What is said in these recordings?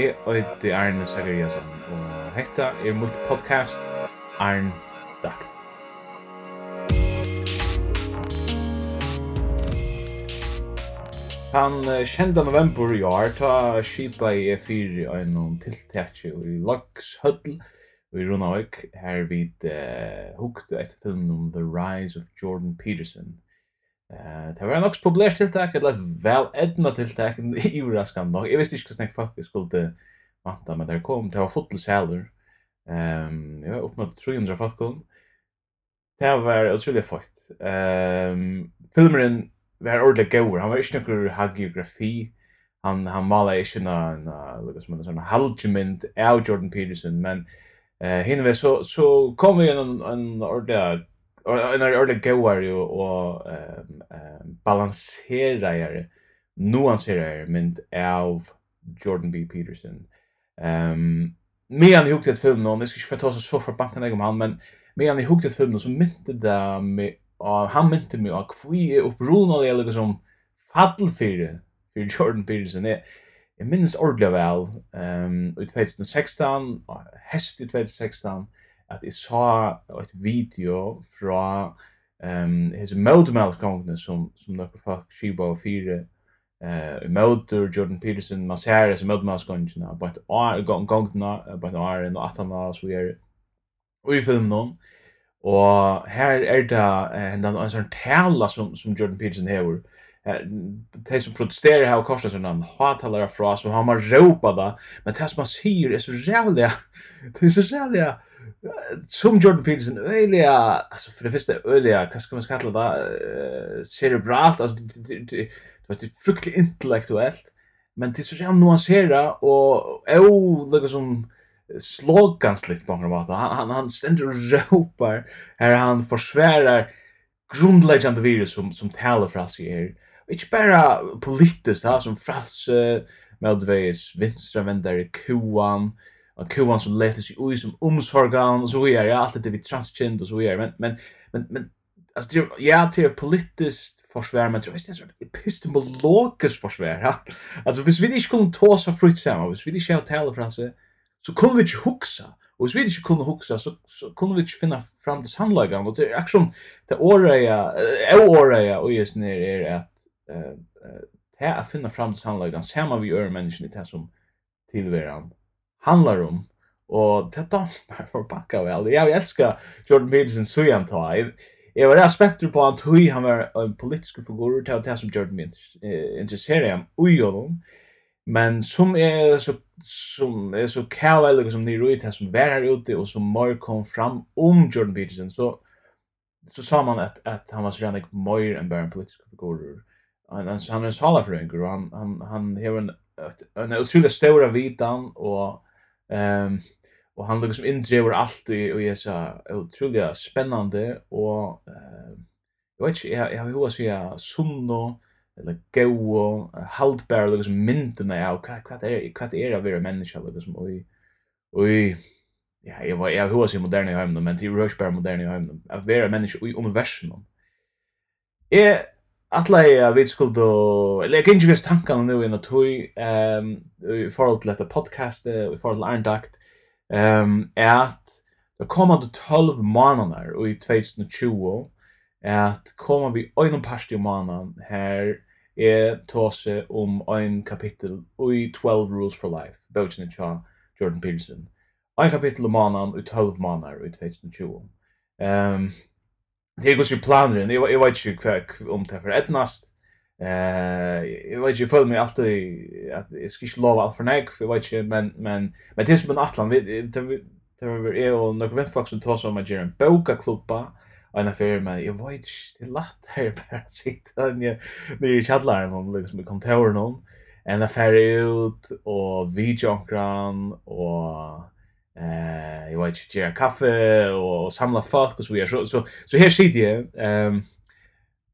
Jeg er Arne Sakariasen, og hetta er mitt podcast Arne Dakt. Han kjente november i år, ta skipa i E4 og en tiltakje i Lakshødl i Runauk, her vid uh, hukte etter filmen om The Rise of Jordan Peterson, Eh, det var en också populärt tilltag, eller vel edna tiltak, i överraskan nok. Jag visste ikke hur snäck faktisk skulle vanta, men det kom, det var fotelsäler. Ehm, jeg var uppnått 300 folk kom. Det var utrolig fort. Ehm, filmeren var ordentlig gåor, han var ikke någon hagiografi, han han målar inte någon, liksom som en sån halvgemynd av Jordan Peterson, men eh, hinner vi så, så kom vi en, en ordentlig en är ordentlig goar ju och ehm ehm balanserar nuanserar mynd av Jordan B. Peterson. Ehm mer än i hugget film nå, jag ska inte få ta så så för banken om han, men mer än i film nå så mynte det med han mynte mig av kvi upprunade eller liksom fall för för Jordan Peterson. Jag, jag minns ordentligt väl. Ehm um, i 2016, häst i 2016 at jeg sa et video fra um, hese Moldemalskongene som som nokre folk skiba og fire uh, Molder Jordan Peterson Masaris Moldemals kongna but I gongene, kongna but I og Athana so we are vi film noen. Og her er det uh, en en sånn tala som som Jordan Peterson hever, de som protesterar här och korsar sig namn hatalar fra, så har man råpa da, men det som han sier er så rævlig, det er så rævlig, som Jordan Peterson öliga alltså för det första öliga vad ska man kalla det cerebralt alltså det var fruktligt intellektuellt men det så jävla nuansera och oh lika som slagkansligt på något han han, han ständer och ropar här han försvärar grundläggande virus som som talar för oss här inte bara politiskt här som frals medvejs vänstra vändare kuan och kuvan som lätt sig ui som omsorgan och så vidare ja allt det vi transgender och så vidare men men men men alltså det ja det till politiskt försvär men det är så epistemologiskt försvär ja. Alltså hvis vi inte kunde ta så fritt samma hvis vi inte har tala för så så kunde vi inte huxa och hvis vi inte kunde huxa så så kunde vi inte finna fram till sannolikan och det är action det åreja är åreja och just när är att uh, här finna fram till sannolikan samma vi gör människan i det som tillverande handlar om. Och detta dampar för backa väl. Jag älskar Jordan Peterson så jag antar. Jag var rätt spänd på att hur han var en politisk figur till det som Jordan eh, intresserade ham i honom. Men som är så som är så kallad som ni rör som var här ute och som mer kom fram om Jordan Peterson så så sa man att att han var så redan mer än bara en politisk figur. Han han är en salafröngur och han han han har en en otroligt stora vitan och Ehm och han liksom indriver allt i och är så otroligt spännande och eh jag vet inte jag jag hur att säga sunno eller go och haltbär liksom myndena av vad vad är vad är det av era människa liksom oj oj ja jag var jag hur att säga moderna hem men det rush rushbär moderna hem av vara människa i universum är Alla är jag vet skuld då eller jag kan inte visst tankarna nu innan tog ehm i förhåll till detta podcast i förhåll till Arndakt ehm är att det kommande 12 månader i 2020 att kommer vi en parti i månaden här är tåse om en kapitel i 12 Rules for Life boken av Jordan Peterson. Ein kapitel om månaden i 12 månader i 2020 ehm um, Det går ju planer än. Jag vet ju kvack om det för etnast. Eh, jag vet ju för mig alltid att det ska inte lova allt för näck för vet ju men men men det är som en atlan vi det var är och några vänfolk som tar som att göra boka klubba en affär med jag vet inte det är här bara sitta ner i chatlaren om liksom i kontoren om en affär ut och vi jonkran och eh jag vet inte göra kaffe och samla folk och så vidare så så så här sitter jag ehm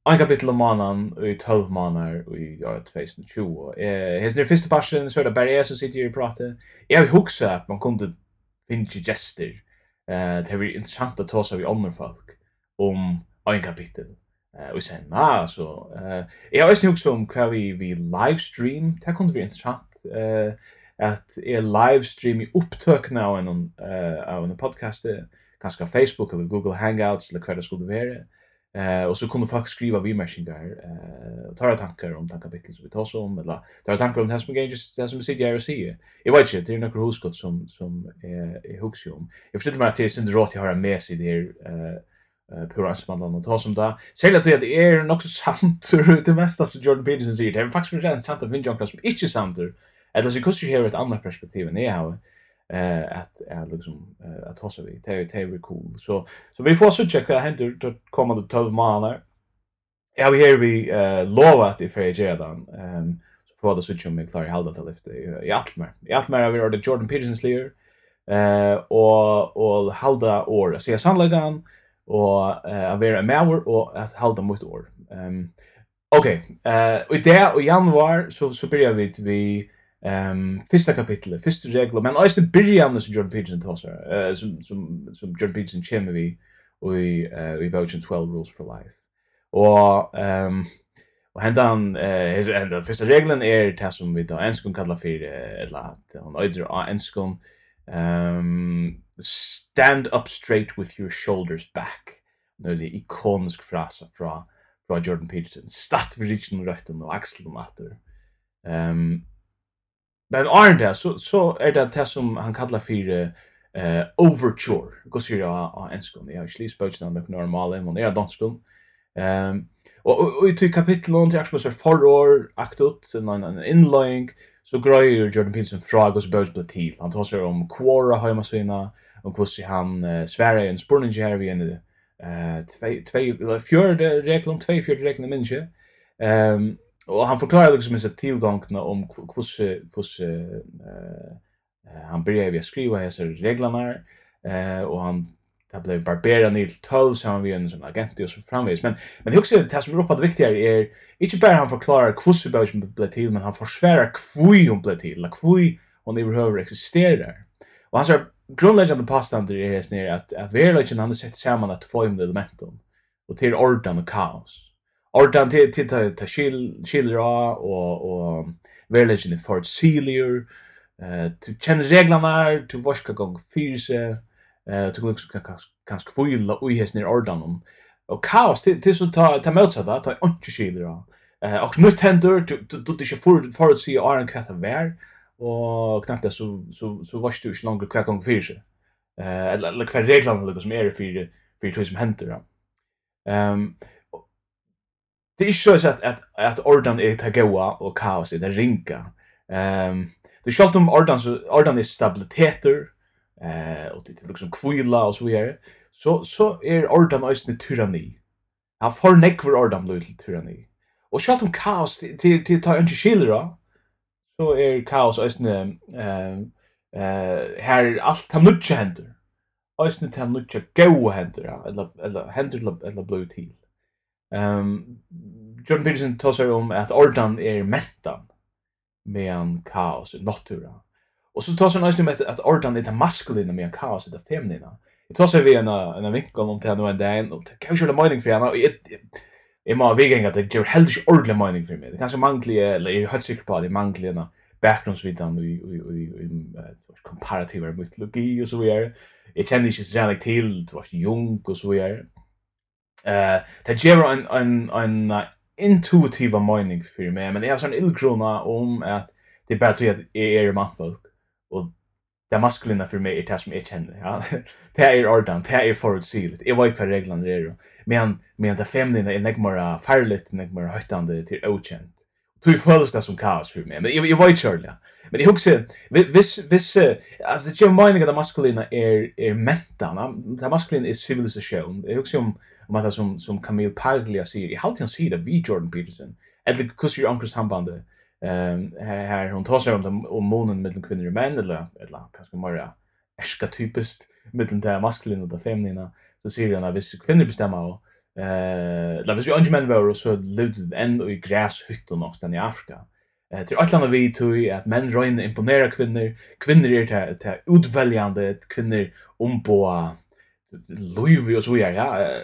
ein kapitel om mannen i 12 månader i år 2020. Eh his their first passion så där bara så sitter jag och pratar. Jag vill huxa att man kunde finna gester. Eh det är intressant att ta sig av andra folk om ein kapitel. Eh och sen va så eh jag har också huxa om kvar vi vi livestream. Det kunde vi intressant. Eh at er livestream i upptøkna av en, uh, av en podcast, kanskje Facebook eller Google Hangouts eller hva det skulle være. Eh och så kunde folk skriva vi där eh och ta tankar om tankar kapitel som vi tar så om eller ta tankar om det som just det som sitter här och ser. Jag vet inte det är några huskott som som är är hooks om. Jag förstår mig att det är synd rått jag har med sig där eh eh på ransmandan och ta som där. Sälja till att det är nog så sant det mesta som Jordan Peterson säger. Det är faktiskt rent sant att Vinjankar som inte sant Eller så kusser här ett annat perspektiv än jag har eh att är liksom eh, att hossa vi det är det cool. Så så vi får söka vad händer då kommer det 12 månader ja vi här vi eh lova att det för jag då ehm så får det söka med Clary Halda till lyfta i Altmer i Altmer har vi ordet Jordan Petersons leader eh och och Halda år så jag sannolikan och eh att vara med och att Halda mot år. Ehm okej eh och i det i januari så så börjar vi vi Ehm första kapitlet, första regler, men alltså det börjar med Jordan Peterson tar så eh som som som Jordan Peterson chimney vi vi eh vi Votion 12 Rules for Life. Och ehm och händan eh his ända första regeln är det som vi då enskon kalla för ett lat. Hon ens kan ehm stand up straight with your shoulders back. Nu det ikonisk fras från från Jordan Peterson. Start vid richen rätten och axeln matter. Ehm Men Arne där så så är det det som han kallar för eh overture. Går sig då en engelska. Jag har slis på den normala men on är dansk. Ehm och i till kapitel 1 till Axel så förår aktot en en inlying så grejer Jordan Peterson frågor about the till. Han tar sig om Quora hemma sina och hur sig han uh, svärar en spurning här vi ända eh två två fjärde regeln två fjärde regeln människa. Ehm Og han förklarar liksom i sitt tillgångna om hur hur eh han började skriva här så reglerna eh och han Det blev barberat ner till 12 så han var en sån agent och så framvis. Men, men det är också det som är uppåt viktigare är inte bara han förklarar hur Bögen blev till men han försvärar hur hon blev till och hur hon överhuvud existerar. Och han säger grundläggande påstående är här nere att, att verkligen han sätter samman att få in elementen och till ordan och kaos. Ordan til til ta ta skil skilra og og village in Fort Sealier. Eh to kjenner reglene, to vaska gong fyrse, eh to kan kan kan skvilla og hes ner ordan om. Og kaos til til så ta ta motsa da, ta ikkje skilra. Eh og nu tender to to du ikkje for Fort Sea iron cat of vær og knappt så så så vask du ikkje langt kvar gong fyrse. Eh eller kvar reglene lukar som er fyrir fyrir tog som hendur. Ehm det är ju så att att att ordan är ta goa och kaos är det rinka. Ehm um, det skall om ordan så ordan är stabiliteter eh och det liksom kvilla och så vidare. Så så är ordan ösn tyranni. Han får neck för ordan lite tyranni. Och skall om kaos till till ta inte skillra. Så är kaos ösn ehm eh här allt han nutcha händer. Ösn han nutcha goa händer eller eller händer eller blue till. Um, Jordan Peterson tar om at ordan er mentan med en kaos i natura. Og så tar seg nøyst med at, at ordan er det maskulina medan kaos i det feminina. Jeg tar seg vi en, en vinkel om det her en dag, og det kan jo ikke mening for henne, og jeg, jeg må vegen at det gjør heller ikke ordentlig mening for meg. Det er ganske mangelig, eller jeg er helt sikker på at det er mangelig en bakgrunnsvidan i, i, i, i komparativ mytologi og så videre. Jeg kjenner ikke så til, det var Jung og så videre. Eh, det ger en en en uh, intuitiva mening för mig, men det är sån illgrona om att det är bara att jag är manfolk och det maskulina för mig är det som jag känner. Ja. Det är ordan, det är förutsigligt. Jag vet vad reglerna är. Men, men det feminina är näck mera farligt, näck mera höjtande till okänt. Du føles det som kaos för mig. Men jag, jag vet själv, ja. Men jag husker, viss, viss, alltså det är ju meningen att det maskulina är, är mentan. Det maskulina är civilisation. Jag husker om om att som som Camille Paglia säger i halt han säger det vi Jordan Peterson? Eller kus ju ankers handbande ehm här hon tar sig om dem om månen mellan kvinnor och män eller eller kanske mer ärska typiskt mellan det maskulina och det feminina så säger han att hvis kvinnor bestämmer och eh la vis ju unge män var så levde en i och någonstans i Afrika. Eh till att landa vi till att män röjna imponera kvinnor, kvinnor är det utväljande kvinnor om på Louis och så vidare. Ja,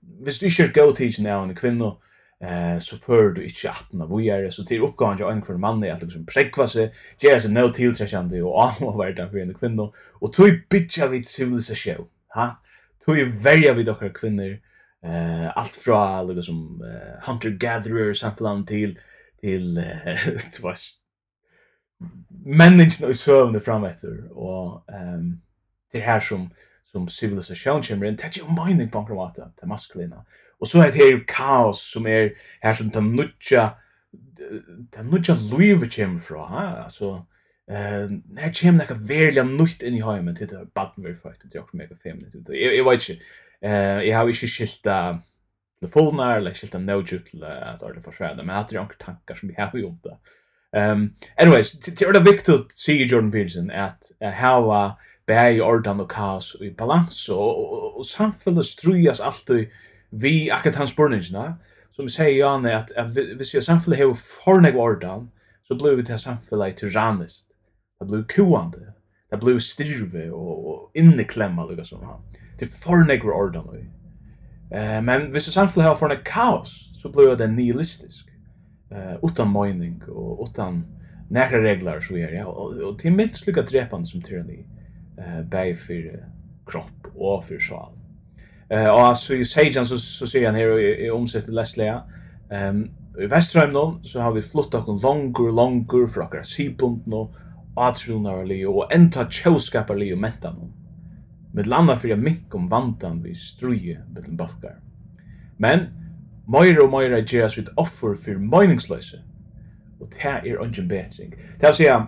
hvis du ikke er god tids nå en kvinne, eh så för du inte att när vi är så till uppgåvan jag en för man är att liksom präkva sig ger sig no till sig ändå och all var där för en kvinna och tog bitcha vid civilisation ha tog ju välja vid och kvinnor eh allt från liksom hunter gatherer samfällan till till det var människan i sövne fram efter och ehm det här som som civilisation kommer in, det er jo mening på en kramat, det maskulina. Og så er det her kaos som er her som den nutja, den nutja luive kommer fra, ha? altså, Eh, her kjem nekka verliga nutt inn i heimen til det er badmerfakt, det er okkur mega feminint. Jeg vet ikke, eh, jeg har ikke skilta telefonar, eller skilta noju til at ordet forsvæda, men hatt er anker tankar som vi har jo om det. Um, anyways, det er det viktig, sier Jordan Peterson, at hava bæði ordan og kaos og i balans og, og, og, og samfunnet strujas alltid vi akkurat hans spurningina. Som vi sier Janne at, at hvis jeg samfunnet hever forneg ordan så blir vi til samfunnet tyrannist. Det blir kuande det blir styrve og, og inneklemma lukka som han det forneg ordan uh, eh, men hvis jeg samfunnet hever forneg kaos så blir det nihilistisk. Eh, utan mening og utan nekra reglar så er ja, og, og, og til minst lukka drepande som tyranni eh bäg för kropp och för själ. Eh och så i säger så så ser han här i omsätter Leslie. Ehm i Västerheim då så har vi flottat och longer longer för att sipont nå atrunar li och enta chowskapar li och mentan. Med landa för jag mycket om vantan vi struje med den balkar. Men Moira och Moira gerast with offer för meningslösa. Och det är ungen betring. Det vil säga,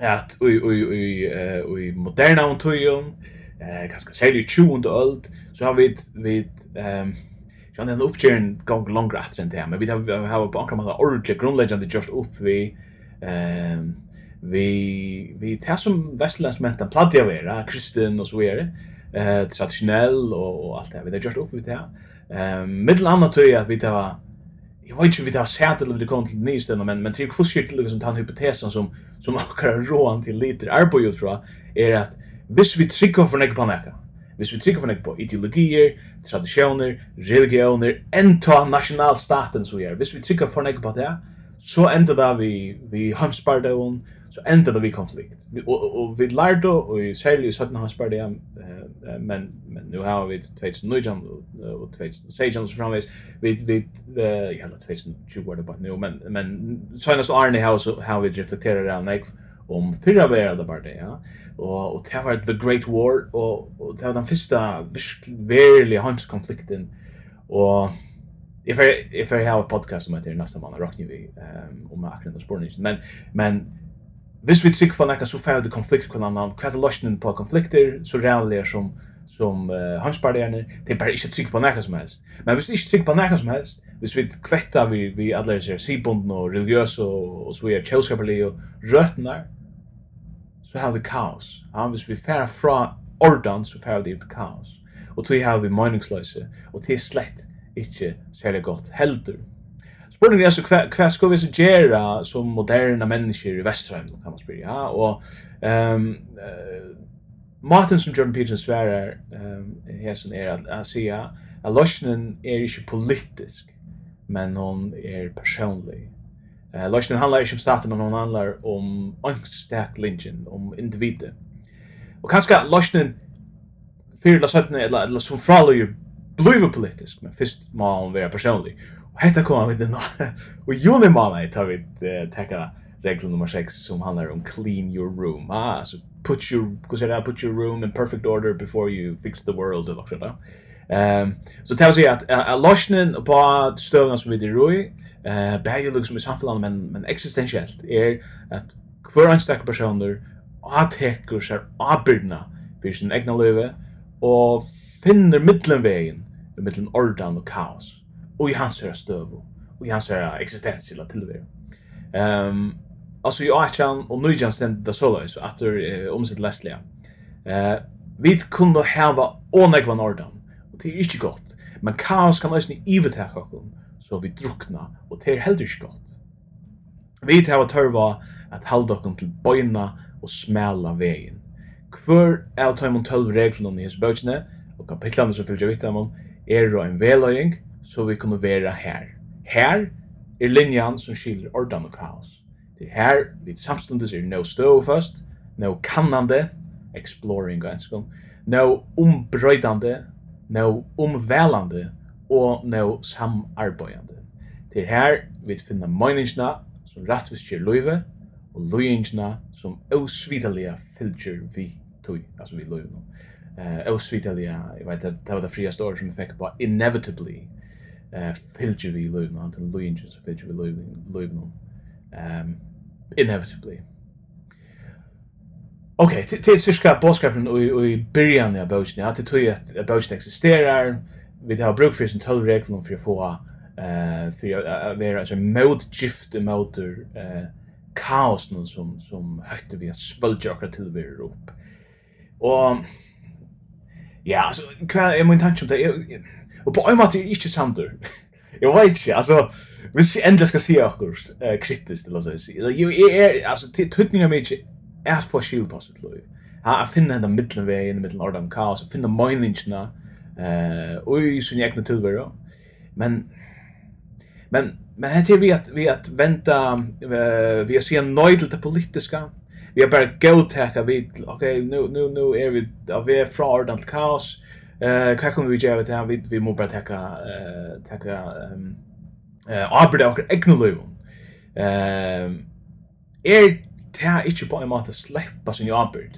at ui ui ui ui moderna on tujum eh kanske særlig 20 old så har vi vi ehm Jag den uppkörn gång längre efter än det men vi har har på ankra mata orge grundläggande just upp vi ehm vi vi tar som västerländs mentan platt jag vara kristen och så vidare eh traditionell och allt det. Vi har just upp vi det. Ehm mittel annat tror jag vi tar jag vet inte vi tar sett eller det kom till nystena men men till kursigt till liksom han hypotesen som som akkurat råan till lite är på ju tror är att hvis vi trycker för något på näka hvis vi trycker för något på ideologier traditioner religioner enta nationalstaten så är hvis vi trycker för något på det så ändrar vi vi hamspardagen så endade det vi konflikt. Och, och vi lärde och i särskilt i Sötna har spärde igen, men, men nu har vi 2019 och 2016 så framvis. Vi, vi, ja, 2020 var det bara nu, men, men senast Arne har, har vi reflekterat det här, om fyrra verda bara det, ja. Og, og det var The Great War, og, og det var den fyrsta virkelig handskonflikten. Og If I if I have a podcast som heter Nasta Mann, Rockney, um, om akkurat den spårningen. Men, men Hvis vi trykker på nekka så færre det konflikt kvann annan, hva er løsningen på konflikter, så rævlig som, som uh, hanspartierne, det er bare ikke trykker på nekka som helst. Men hvis vi ikke trykker på nekka som helst, hvis vi kvetta vi, vi alle disse sibunden og religiøse og, og så vi er kjølskaperlige og røtene så har vi kaos. Ja, hvis vi færre fra ordan, så færre det ut kaos. Og så har vi meningsløse, og det er slett ikke særlig godt heldur Spurningen er så hva, hva skal vi så gjøre som moderne mennesker i Vestrheim, kan man spørre, Ja? Og um, uh, maten som Jordan Peterson sverer um, hesen er at han sier at løsningen er ikke politisk, men hon er personlig. Uh, løsningen handlar ikke om staten, men hon handlar om angstak linjen, om individet. Og kanskje løsningen fyrir la søttene, eller, eller som fraløyer, blivet politisk, men fyrst må hon være personlig. Hetta kommer vi den. Och juni månad tar vi täcka regel nummer 6 som handlar om clean your room. Ah, so put your cuz I put your room in perfect order before you fix the world eller så där. Ehm så tar sig att uh, lotionen på stövna som vi det roi eh bäge liksom i samfunnet men men existentiellt är att kvar en stack personer att täcker sig arbetna för sin egna löve och finner mittelvägen mitteln ordan och kaos og i hans höra stöv og i hans höra existens eller. Ehm um, altså, i har og nu jag ständ det så after att det eh, omsätt läsliga. Eh vi kunde ha onägg van ordan och det er inte gott. Men kaos kan också ni övertäcka kon så vi drukna, og det er heller ikke godt. Vi tar tørva at att halda til bøyna og smela vegin. Hvor er av tajmon 12 reglerna i hans bøkene, og kapitlene som fylgjer vitt om, er og en veløying, så vi kunne være her. Her er linjan som skiljer ordan og kaos. Det er her vi samstundes er no stå først, no kannande, exploring og enskong, no ombrøydande, no omvælande og no samarbeidande. Det er her vi finner meningsna som rettvis kjer løyve, og løyingsna som ausvidelige fylgjer vi tøy, altså vi løyve nå. Uh, ausvidelige, jeg vet, det var det friaste året som vi fikk på inevitably, eh fylgir vi lúðin og til lúðin just fylgir við lúðin lúðin um inevitably. Okej, okay, till cirka boskapen och i början av boken, att det tror jag att boken existerar, vi har bruk fyrir sin tullregeln för att få eh för att vara så motgift mot eh kaos någon som som hötte vi att svälja och til vi upp. og ja, altså, hva er min tanke om det Og på en måte er ikke samtidig. Jeg vet inte, alltså vi ser ändå ska se akkur eh kritiskt eller så. Jo är alltså tutningar mig är för skil på sitt liv. Jeg finner den mittlän vägen, mittlän ordan kaos, jeg finner miningarna eh och i sin egna tillvaro. Men men men här till vi att vi att vänta vi har se en nöjd till politiska. Vi har bara go tacka vi, okej, nu nu nu är vi av vi från ordan kaos. Eh, hva kan vi gjøre til? Vi, vi må bare takke, uh, takke um, uh, arbeid av egne løyven. Um, er det ikke på en måte sleppa sin arbeid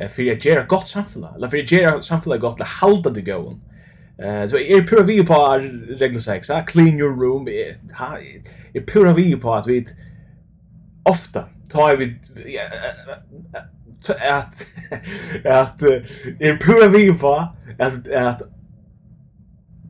uh, for å gjøre godt samfunnet, eller for å gjøre samfunnet godt, eller halda det gåen. Eh, så er pura vi på regler seg, så clean your room, er, er pura vi på at vi ofta tar vi, at at er pura vi på at at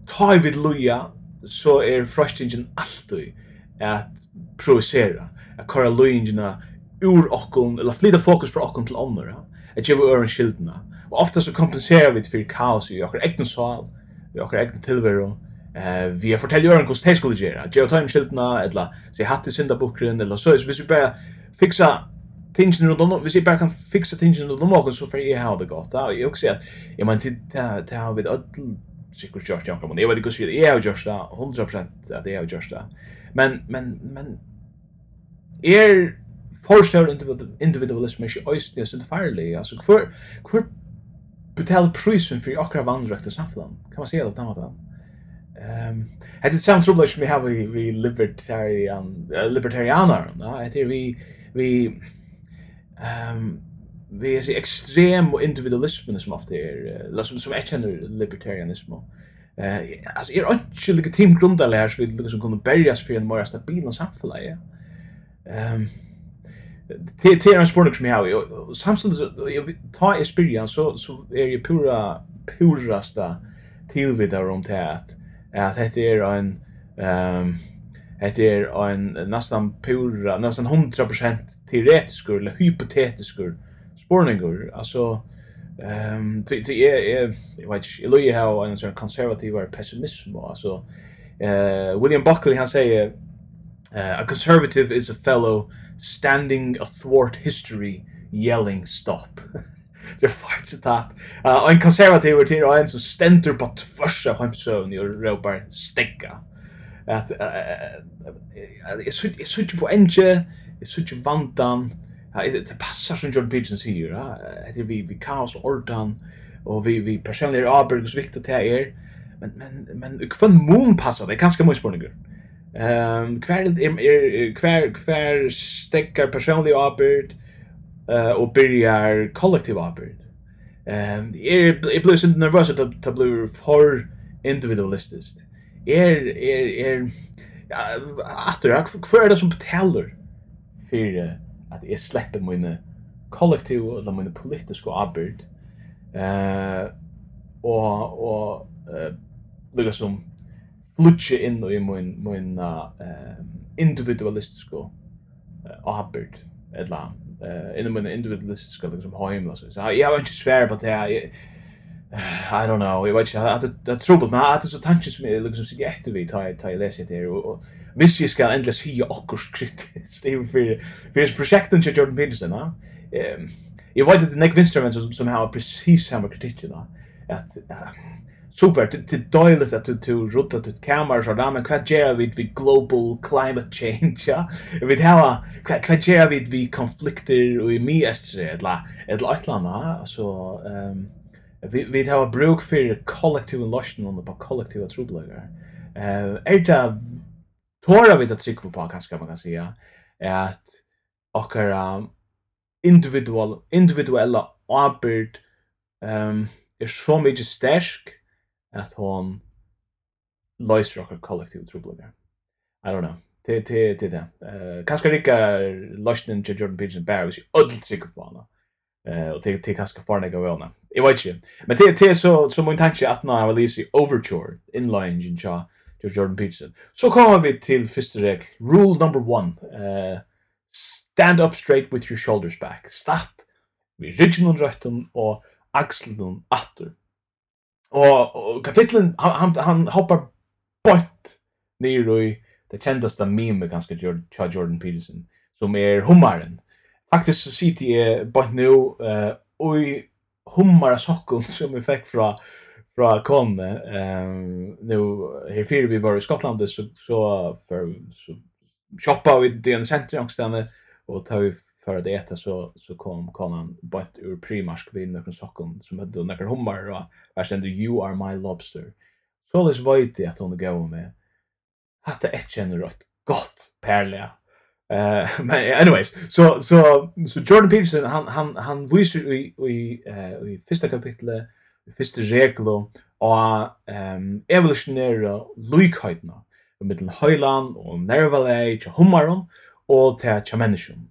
ta vid luja så er frustingin alltid at provocera a kora lujingina ur okkon eller flyta fokus fra okkon til andre at geva øren skildna og ofta så kompenserar vi fyrir kaos i okkar egnu sal i okkar egnu tilveru eh vi har fortalt Jørgen hvordan det skulle gjøre. Geo time skiltene, eller så jeg hatt i syndabukren, eller så, så hvis vi bare fiksa tingen rundt om vi ser bara kan fixa tingen rundt om och så får jeg ha det gott där jag också jag men till till har vi öll säkert just jag kommer det var det går ju jag just det, 100% att det har gjørst det. men men men er forstar individualism är ju ösn just inte farlig altså, hvor, hvor betal prisen for akkurat vandrat i samfunnet? kan man si det på något sätt Ehm, er samt trubbel som vi har vi libertarian libertarianer, va? er vi vi um, vi är så extrem och individualismen som ofta är uh, som som inte känner libertarianism eh uh, alltså är inte lika tim grundar så vi liksom kunde bärgas för en mer stabil och samhälle ja ehm det är en sport som jag har samtidigt så jag tar experience så så är det pura purasta tillvidare om det att att det är en ehm Det er en nästan pura, nästan 100% teoretisk eller hypotetisk spårningar. Alltså um, det det är jag vet inte, Louis Howe en sån konservativ och pessimism alltså uh, William Buckley han säger uh, a conservative is a fellow standing athwart history yelling stop. det er faktisk citat. Uh, en konservativ er til en som stender på tvers av hemsøvn og råper stegga at jeg sier ikke på enge, jeg sier ikke vantan, det passar som John Pigeon sier, uh, etter vi, vi kaos og ordan, og vi, vi personlig er avbyrgusviktig til er, men, men, men hvem mån passar det, kanskje mye spørninger. Ehm um, kvar er, er kvar kvar stekkar personlig arbeid uh, og byrjar kollektiv arbeid. Ehm um, er er blir så nervøs at ta blir for individualistisk er er er ja aftur hvar er det som betaler for at jeg slipper mine kollektiv eller mine politiske arbeid eh og og eh lukka som flutje inn i min min uh, individualistiske uh, arbeid eller eh uh, i min individualistiske liksom heim alltså. Så jeg har ikke svär på det. I don't know. Jag vet at the trouble trubbel med att det så tanken som jag liksom sitter efter vid tar jag läser det och visst jag ska ändlös hya akkurat kritiskt det är for för projekten till Jordan Peterson, va? Um jag vet att Nick Winsterman som som har precis samma kritik då. At super till dåligt att du to rutta till kameror så där men vad gör vi vid global climate change ja vi har vad gör vi vid konflikter och i mer eller eller annat så ehm vi vi har bruk för kollektiv lotion on the kollektiva trubbelager. Eh är det tåra vi det trick på kanske man kan säga är att okkara individual individuella arbet ehm är så mycket sterk at hon løyser okkar kollektiv trublegar. I don't know. Te te te te. Eh uh, kanskje rikka løsnen til Jordan Peterson Bear, hvis jeg ødelt på henne. Eh och till till kaska för några våna. Jag vet inte. Men till till så så min tanke att när jag release overture inline in cha till Jordan Peterson. Så kommer vi till första regel. Rule number 1. Eh stand up straight with your shoulders back. Start við original røttum og axlunum aftur. Og, og kapitlen han han, han hoppar bort ner i det kjendaste meme ganska Jordan Peterson som är hummaren Faktisk så sitter jeg bare nå uh, og hummer sokken som jeg fikk fra fra Conne. Ehm nu her fyra vi var i Skottland så så för så shoppa vi det en center angstande och tar vi för att äta så så kom Conan bort ur Primark vid någon Stockholm som hade några hummar och där stod you are my lobster. Så det var det att hon gav med. Hade ett känner gott perla Eh men anyways, så så så Jordan Peterson han han han visar i i eh i första kapitlet i första reglo och ehm evolutionära lukheitna i Highland och og nervalei til hummaron och till tjamennisjon.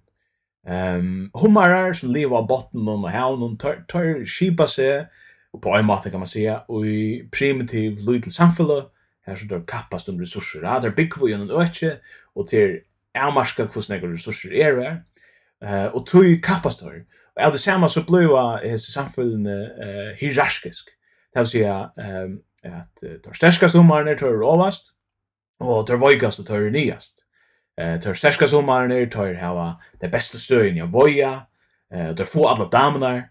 Ehm Humarar som lever av botten og havnen tar skipa sig og på en måte kan man säga och i primitiv lukheitla samfunnet här så där kappast de resurser. där der bygger vi en öche och till avmarska hvordan jeg ressurser er det, Eh och tog kappastør. Och av det samma så ble är samfunnene eh hierarkisk. Det vill säga ehm att uh, det er sterska sommarene, det er råvast, og det er vøygast og det er nyast. Uh, det er sterska sommarene, det er hava det beste støyen i vøya, uh, det er få alle damener,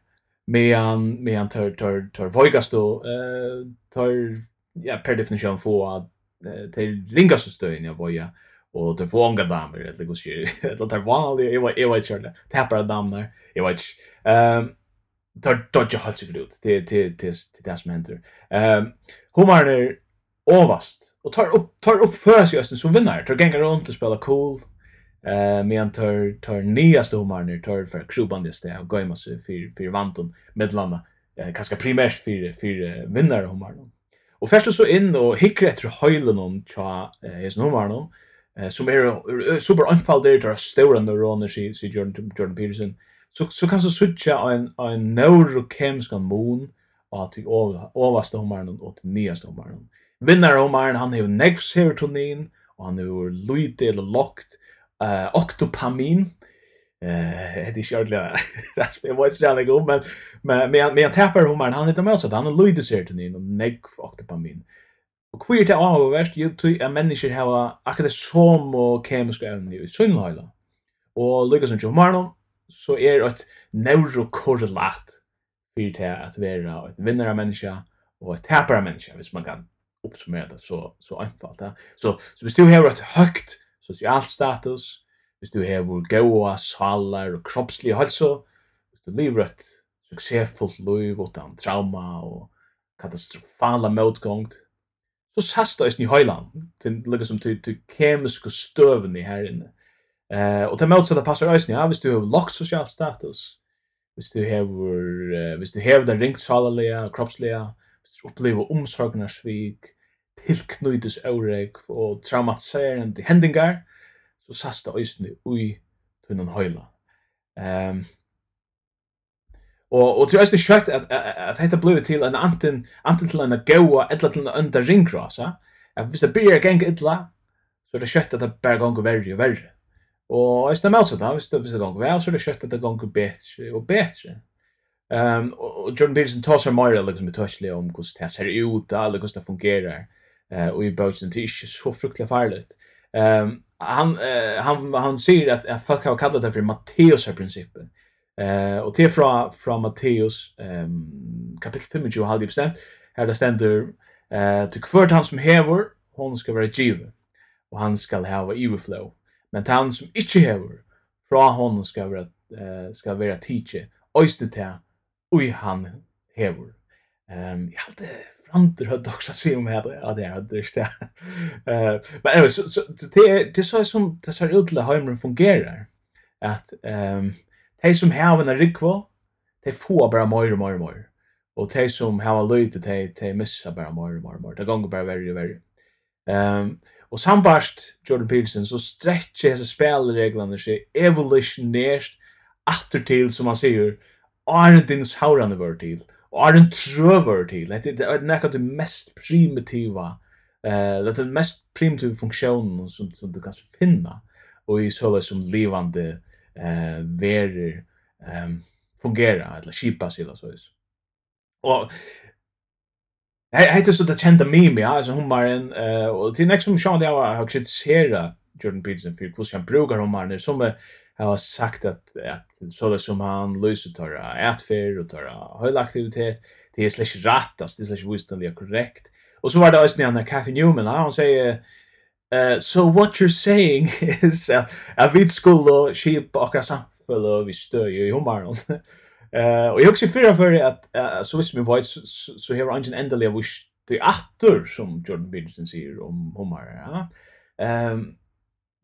medan medan tar tar tar vågast då eh tar ja per definition få att det ringaste stöden jag voja. ja og det får unga damer eller hur ska det tar vanligt jag vet jag vet själv det här damer jag vet ehm tar tar jag halt sig ut det det det det som händer ehm humorn ovast. Och tar upp tar upp för sig östen som vinner tar gänga runt och spela cool. Eh men tar tar nya stormar tar för klubban det stä och går ju massa för för vanton medlanda eh kanske primärt för för vinnare humorn och först så in och hickar efter höjlen om tja eh är snurmar eh som är super anfall där stora run så så Jordan Jordan Peterson så så kan så switcha en en neurokemisk moon att till översta hormonen och till nyaste hormonen. Vinnar hormonen han har next serotonin och han har lite eller lockt uh, octopamin eh det är själva that's it was down ago men men men tappar hormonen han heter med så han har lite serotonin och next octopamin. Og hva er det avhåverst? Jo, tog at mennesker hava akkurat som og kemiske evne i sunnhøyla. Og lykka som John Marlon, så er et neurokorrelat fyrir til at vera et vinnare menneske og et tapara menneske, hvis man kan oppsummera det så, så einfalt. Ja. Så, så hvis du hever et høgt sosial status, hvis du hever gaua, salar og kroppslig halso, hvis du lever et suksessfullt liv utan trauma og katastrofala motgångt, så sast det i høyland, til liksom til, til kemiske støven i her inne. Eh, og til motsatt det passer i ja, hvis du har lagt sosial status, hvis du har, uh, hvis du har den ringt salalega, kroppslega, hvis du opplever omsorgnarsvik, tilknytes aurek og traumatiserende hendingar, så sast det ui tunnan høyland. Ehm um, Og og tror jeg det skøtt at at hetta blue til en anten anten til en goa ella til en under ringcross, ja. At hvis det blir gang illa, så er det skjøtt at det bare gongur verri og verri. Og jeg stemmer altså da, hvis det, hvis det gongur vel, så er det skjøtt at det gongur betre og betre. Um, og Jordan Peterson tar seg mer liksom, i touchlig om hvordan det ser ut, eller hvordan det fungerer. Uh, og i bøtjen, det er ikke så fruktelig farlig. Um, han, uh, han, han sier at, at folk har kallet det for Matteus-prinsippet. Eh och till från från Matteus ehm kapitel 25 har det bestämt. Här det ständer eh till kvart han som hever hon ska vara giv och han ska ha overflow. Men han som inte hever från hon ska vara eh ska vara teacher östet här oj han hever Ehm jag hade framter hade också se om här ja det hade det. Eh men anyway så så det det så som det ser ut till fungerar att ehm de som har en rikva, de får bara mer og mer og mer. Og de som har løyte, de, de misser bara mer og mer og mer. Det ganger bare verre og verre. Um, og sambarst Jordan Peterson, så stretcher hese spillereglene seg evolutionært atter til, som han sier, Arendins haurande var til, og Arne trøver til. Det er nekka det mest primitiva, uh, det er den mest primitiva funksjonen som, som du kan finna, og i såle som livande eh verer ehm fungera eller skipa sig eller så vis. Och Jag heter så det kända meme, ja, altså hummaren, eh, och till nästa som Sean där har kritisera Jordan Peterson for hvordan han brukar hummaren, som har sagt att, att så det som han løser tar etfer og tar høylaktivitet, aktivitet, det är slags rett, altså det är slags visst korrekt. Och så var det också när Kathy Newman, ja, han sier, Uh, so what you're saying is uh, at vi skulle skipa akkurat samfunn og vi støy i hummaren. Eh och jag också förra för att så visst min voice så här ungen ändlig av wish the actor som Jordan Peterson säger om hummar ja. Ehm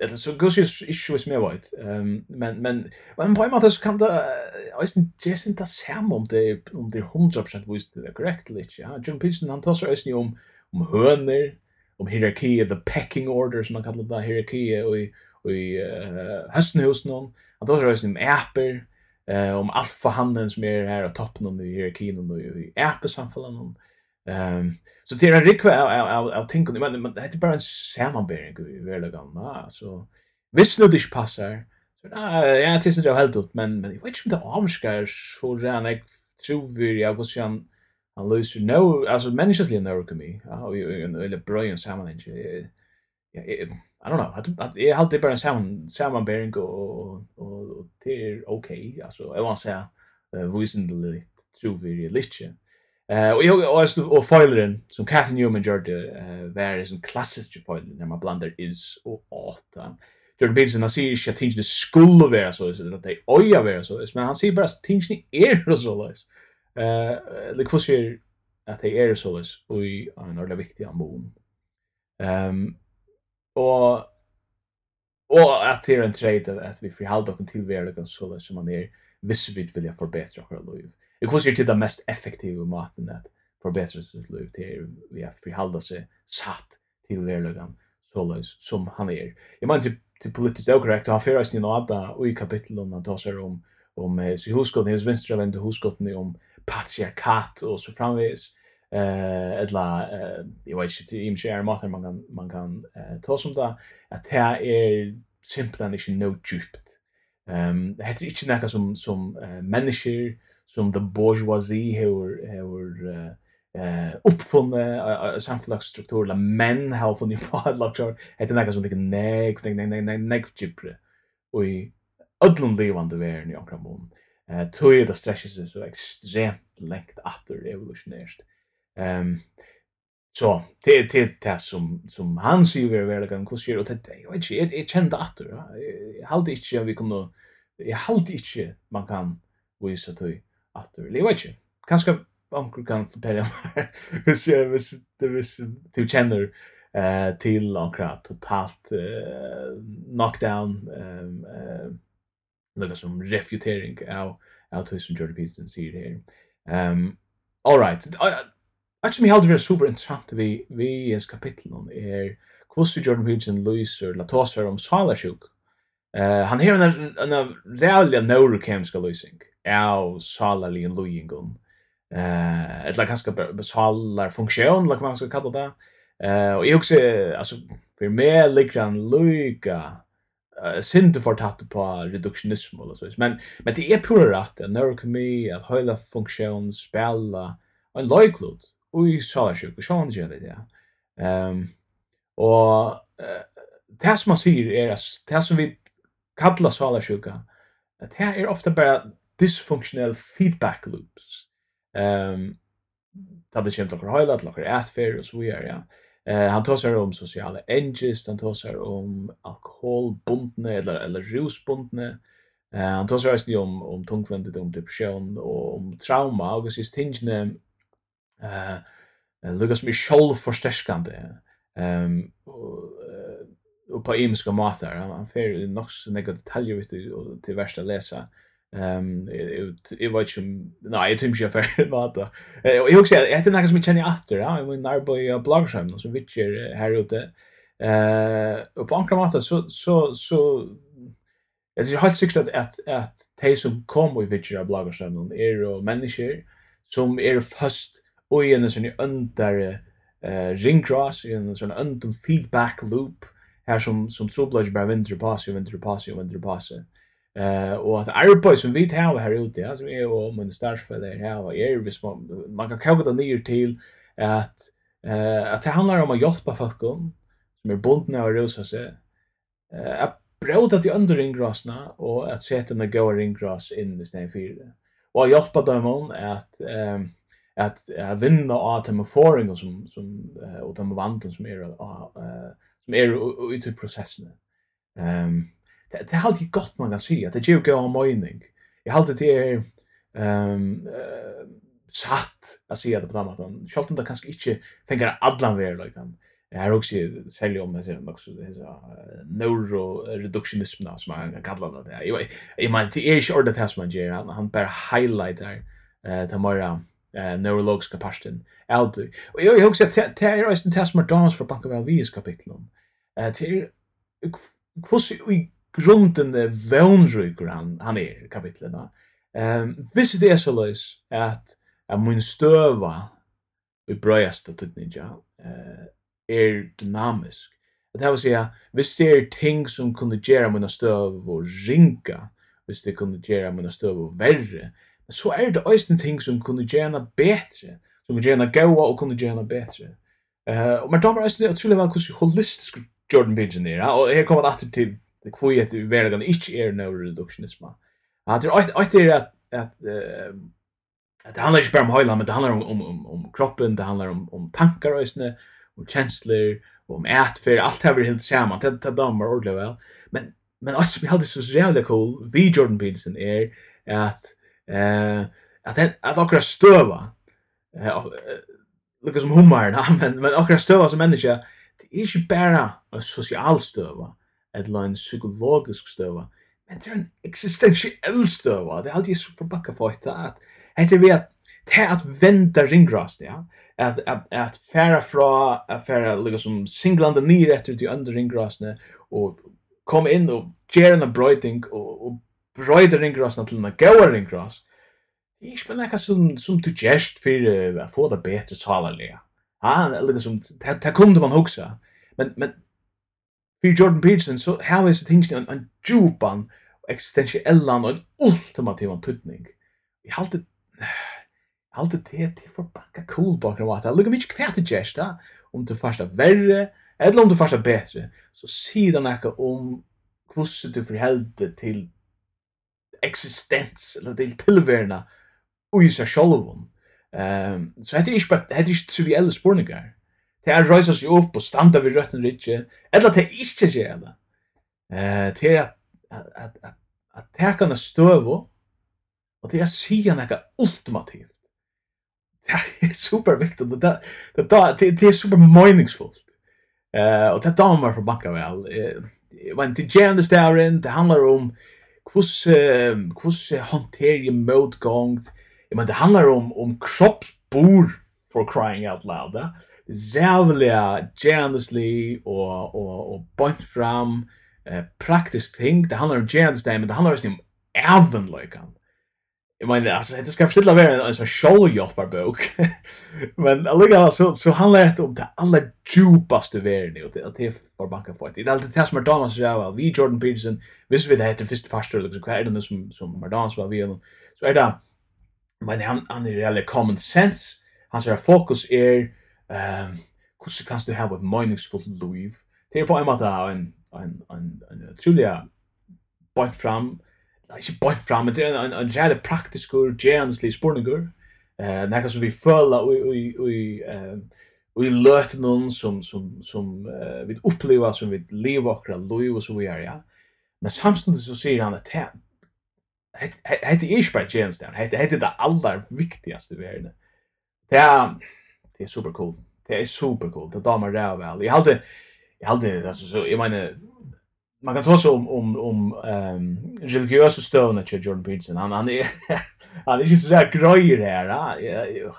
eller så går ju issue med vet. Ehm men men men på något så kan det alltså just inte sam om det om det 100% visst det correctly. ja. Jordan Peterson han tar så ösn om om hörner om hierarki the pecking order som man kallar det hierarki och i i uh, höstenhusen hon att då rör sig om apper eh om alfa alfahandeln som är här och toppen om i hierarkin och i äppesamfällan ehm så det är rikva av av tänka men men det är bara en sammanbering i verkligen va så visst nu det passar så ja det är inte helt ut men men vet inte om det avskar så räna jag tror vi jag går sen han löser no alltså människans liv när kommer mig ja eller brilliant sammanhang ja I don't know att att jag alltid bara samman samman bearing och och det är okej alltså jag vill säga visendligt true very little Eh och jag och och foilern som Kathy Newman gjorde eh var en klassisk foil när man blandar is och åtta. Jordan Peterson han säger att tingen skulle vara så så att det oja vara så men han säger bara att tingen är så så Eh, det kus är att det är så vis och i en ordentlig viktig ambon. Ehm och och att det är en trade att vi förhåller oss till vi är så vis som man är visst vi vill jag förbättra våra liv. Det kus är till det mest effektiva maten att förbättra sitt liv till vi har förhålla sig satt till verkligen så som han är. Jag menar typ till politiskt okorrekt har förresten något där i kapitlet om man tar sig om om eh, så hur ska ni vänstra vända hur ska ni om patriarkat och så framvis eh eller eh jag vet inte i mig är maten man kan man kan eh ta som där att det är simpelt inte no djupt. Ehm det heter inte något som som eh, människor som the bourgeoisie hur hur eh eh uppfunna samhällsstruktur la män har funnit på att lagt heter något som det nej nej nej nej nej chipre och ödlum levande värn i omkring eh tog det stretches så so extremt lengt after evolutionärt. Ehm um, så det det det som som han ser ju väl kan hur och det jag vet inte jag kände att jag hade inte vi kunde jag hade inte man kan visa till att det vet inte kanske onkel kan fortälja mer hvis jag hvis det hvis du känner eh till onkel totalt eh, knockdown ehm något som refutering av av det som Jordan Peterson säger här. Ehm um, all right. Jag som hade varit super intressant vi vi i kapitel om er hur Jordan Peterson lyser la ta sig om salarsjuk. Uh, han har en en reella neurokemiska lysing av Salali och Luingon. Eh ett lag kanske Salar funktion, lag man ska kalla det. Uh, och jag också alltså för mig ligger han Luka eh synd för tatt på reduktionism eller så men men det er pura rett, att när kommer att hela funktion spela en lojklod och i salasjuk og sjåan gjør det ja. Ehm uh, det som man sier er, det som vi kallar salasjuka att här är ofta bara dysfunctional feedback loops. Ehm um, det kommer til å høyla til okkur atfer og så videre, ja. Eh han tar sig om sociala engines, han tar om alkoholbundne eller eller rusbundne. Eh han tar sig om om tungvändigt om depression och om trauma och så tingen eh Lucas Michel förstärkande. Ehm och på imska matar han fer nog så några detaljer vet du till värsta läsa. Ehm det var ju nej jag tänkte jag för vad då. Jag också jag heter något som jag känner efter ja i min arbete bloggskärm så vilket är här ute. Eh och på andra måttet så så så Jag är helt sikkert att att de som kommer i vilket jag bloggar sen är och människor som är först och i en sån under eh ringcross i en sån under feedback loop här som som trubblar bara vinter pass och vinter pass och vinter pass. Eh Eh och att arbete som vi tar här ute, ja, som är och för det här och är vis man man kan kalla det ner till att eh att det handlar om att hjälpa folk som är bundna av rosa sig. Eh att bråta till under ringrasna och att sätta en goa ringras in i snäv fyra. Och att hjälpa dem om att ehm att att vinna av dem foring som som och de vanten som är eh som är ute i processen. Ehm det det har alltid gott man kan säga att det ger gå mening. Jag har alltid det ehm eh satt att säga det på något sätt. Schalt om det kanske inte tänker allan väl liksom. Jag har också sälj om det sen också det så neuro neuroreduktionism som man kallar det. Jag jag menar det är ju ordet test man ger han bara highlighter eh till mera eh neurologisk kapaciteten. Allt. Och jag har också att det är ju en test med dans för banka väl vis kapitlet. Eh till hur i grundende vønryker han, han er i kapitlet. Um, hvis det er så løs at, at min støva i brøyaste tøtninja uh, er dynamisk. At det vil si at hvis det er ting som kunne gjøre mine støv og ringa, hvis det kunne gjøre mine støv og verre, så er det også ting som kunne gjøre henne bedre, som kunne gjøre henne gaua og kunne gjøre henne bedre. Uh, men da det også utrolig vel hvordan holistisk Jordan Pigeon er, og her kommer det alltid til det kvoi at vi vergan ikkje er no reductionism. Han tror at er at at det handlar ikkje berre om høyla, men det handlar om om om, om kroppen, det handlar om om tankar øysne, om kjensler, om ætfer, alt det her helt saman. Det det damer ordentlig vel. Men men alt som hadde så jævlig cool vi Jordan Peterson er at eh at at akkurat støva eh lukka som hummar, men men akkurat støva som menneske, det er ikkje berre sosial støva eller en psykologisk støva, men det er en eksistensiell støva. Det er alltid så forbakka for at det vi at det er at venda ringgrast, ja. At, at, at færa fra, at færa liksom singlande nir etter til under ringgrasene, og kom inn og gjerne en brøyding, og, og brøyder ringgrasene til en gauar ringgras. Det er ikke bare som, som du gjerst for å få det betre salarlige. Ja, liksom, det, det kunne man huske. Men, men för Jordan Peterson så här är det tingen en en djupan existentiell och en ultimativ tydning. har alltid allt det det är för backa cool bakom vad. Jag lukar mycket kvärt det gesta om det första värre eller om det första bättre. Så ser den här om hur du förhållde till existens eller till tillvärna och i sig själv. Ehm så heter det inte heter det triviella spårningar. Det er røysa seg opp og standa vid røtten rydtje, eller det är ikke gjør det. Eh, det er at, at, at, at teka henne støvo, og det er sya nekka ultimativt. Det er super viktig, det, det, det, det er super meningsfullt. Eh, og det er väl. Eh banka vel. Men til gjerende stæren, det handlar om hos hos hanterar motgång. Jag menar det handlar om om kroppsbor for crying out loud. Eh? jävliga generously och och och bort fram eh praktiskt ting det handlar om generous men det handlar också om även liksom Jag menar alltså det ska förstilla vara en sån show bok. men alltså så så handlar det om det alla djupaste värden och det det för banka på det. Det är alltid det som Madonna så jag vi Jordan Peterson visst vi det heter första pastor liksom vad är det som som Madonna var vi så är det men han han är really common sense hans fokus är ehm hvordan kan du ha et meningsfullt liv? Det er på en måte en, en, en, en utrolig bort fram, nei, ikke bort fram, men det er en, en, en rett praktisk og gjernslig spurninger, eh, nekka som vi føler og i, i, og, i løte noen som, som, som uh, vi opplever, som vi lever akkurat liv og så vi er, ja. Men samtidig så sier han at det Hette er ikke bare tjeneste, det er det aller viktigste vi er, Det er, Det är super cool. Det är super cool. Det damer det väl. Jag hade jag hade alltså så jag menar man kan ta så om om om ehm um, religiösa stövna till Jordan Peterson. Han han är han är ju så där grejer här. Ja.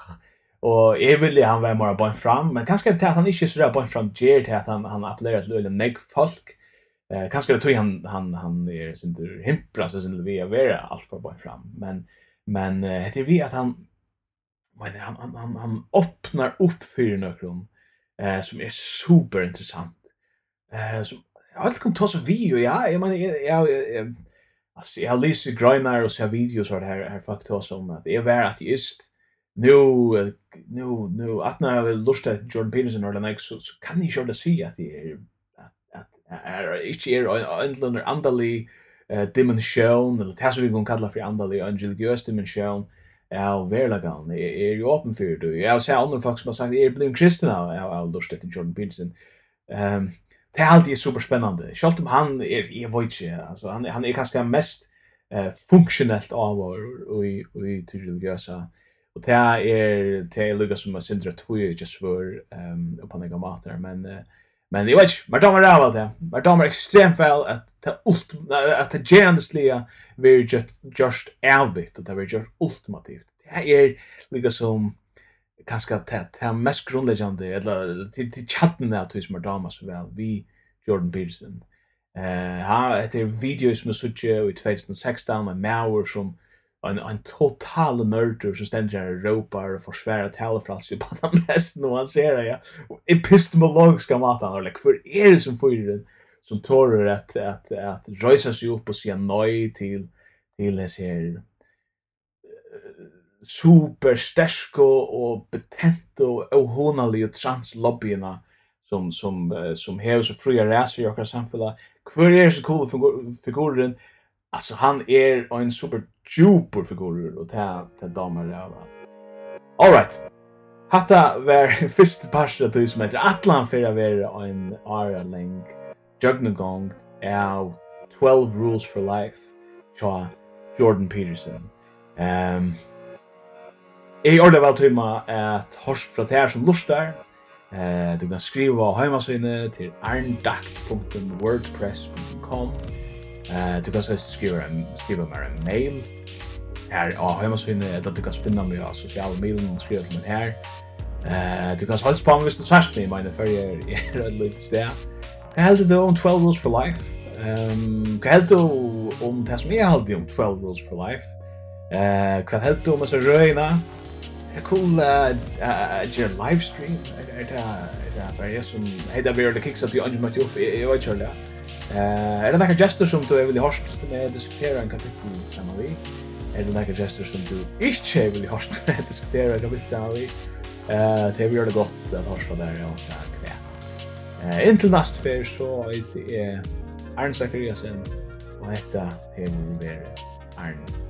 Och jag ville han var bara bara fram, men kanske det att han inte så där bara fram Jared till att han han appellerar till en neg folk. Eh kanske det tror han han han är inte himpra så sin vi är allt för bara fram. Men men det är vi att han men han han han han öppnar upp för några eh som är super intressant. Eh som allt kan ta så vi ja, jag menar jag jag alltså jag läser grinder och så videos har här här fuck oss om att det är värt att just nu nu nu att när jag lust att Jordan Peterson eller något så, så kan ni själva se att det är att är inte är ändlande andali eh dimension eller det vi kan kalla för andali angel angeliös dimension eh av verlagan. Jeg er jo åpen for det. Jeg har sett andre folk som har sagt, jeg er blevet kristen av, av, lust etter Jordan Peterson. Um, det er alltid superspennende. Selv om han er, jeg vet ikke, altså, han, han er kanskje mest uh, funksjonelt av og i, i religiøsa. Og det er, det er Lucas som er sindra tvoi, ikke svør, um, på en gang men uh, Men jag vet inte, men de är väl det. Men de är extremt väl att det ultima, att det gerande slia blir just, just ärvigt och det blir just ultimativt. Det är lika som kanske det är mest grundläggande, eller till till chatten där tills mer damer så väl, vi Jordan Peterson. Eh, uh, han heter video som är suttje i 2016 med Mauer som en en total murder som ständer här ropar och försvärar telefrals ju på den mest nu han ser det ja epistemologiska matan eller like, för är det som får det som tårar att att att rösa sig upp och säga nej till till det här super stersko och betent och ohonalig translobbyorna som som som här så fria raser i kan samhälle. kvar är så cool figuren? Alltså han är en super djupor figurer och ta ta damer av. All right. Hatta var fyrst parst att som heter Atlan fyrir att vara en Ara link Jugnagong av 12 Rules for Life tja Jordan Peterson. Ehm um, Jeg ordet vel til meg at horsk fra det her som lustar. Eh, du kan skriva heimasøyne til arndakt.wordpress.com Eh, du kan så skriva en skriva mer en mail. Här ja, hemma så du kan finna mig på sociala medier och skriva till mig här. Eh, du kan så på mig så sagt mig mina för jag är lite där. Jag hade du om 12 rules for life. Ehm, jag hade du om det som jag hade om 12 rules for life. Eh, vad hade du om så röna? Det cool eh your live stream. Det är det är det är som heter vi det kicks att jag anjumar upp i jag kör det. Eh, er det några gesture som du er vill hörst med diskutera en kapittel sammen vi? Er det några gesture som du ikke inte vill hörst med diskutera en kapittel sammen vi? Eh, det gjør det godt at att var der, och så ja. Uh, inntil neste fer så er det Arne Sakariasen och hetta hemmer Arne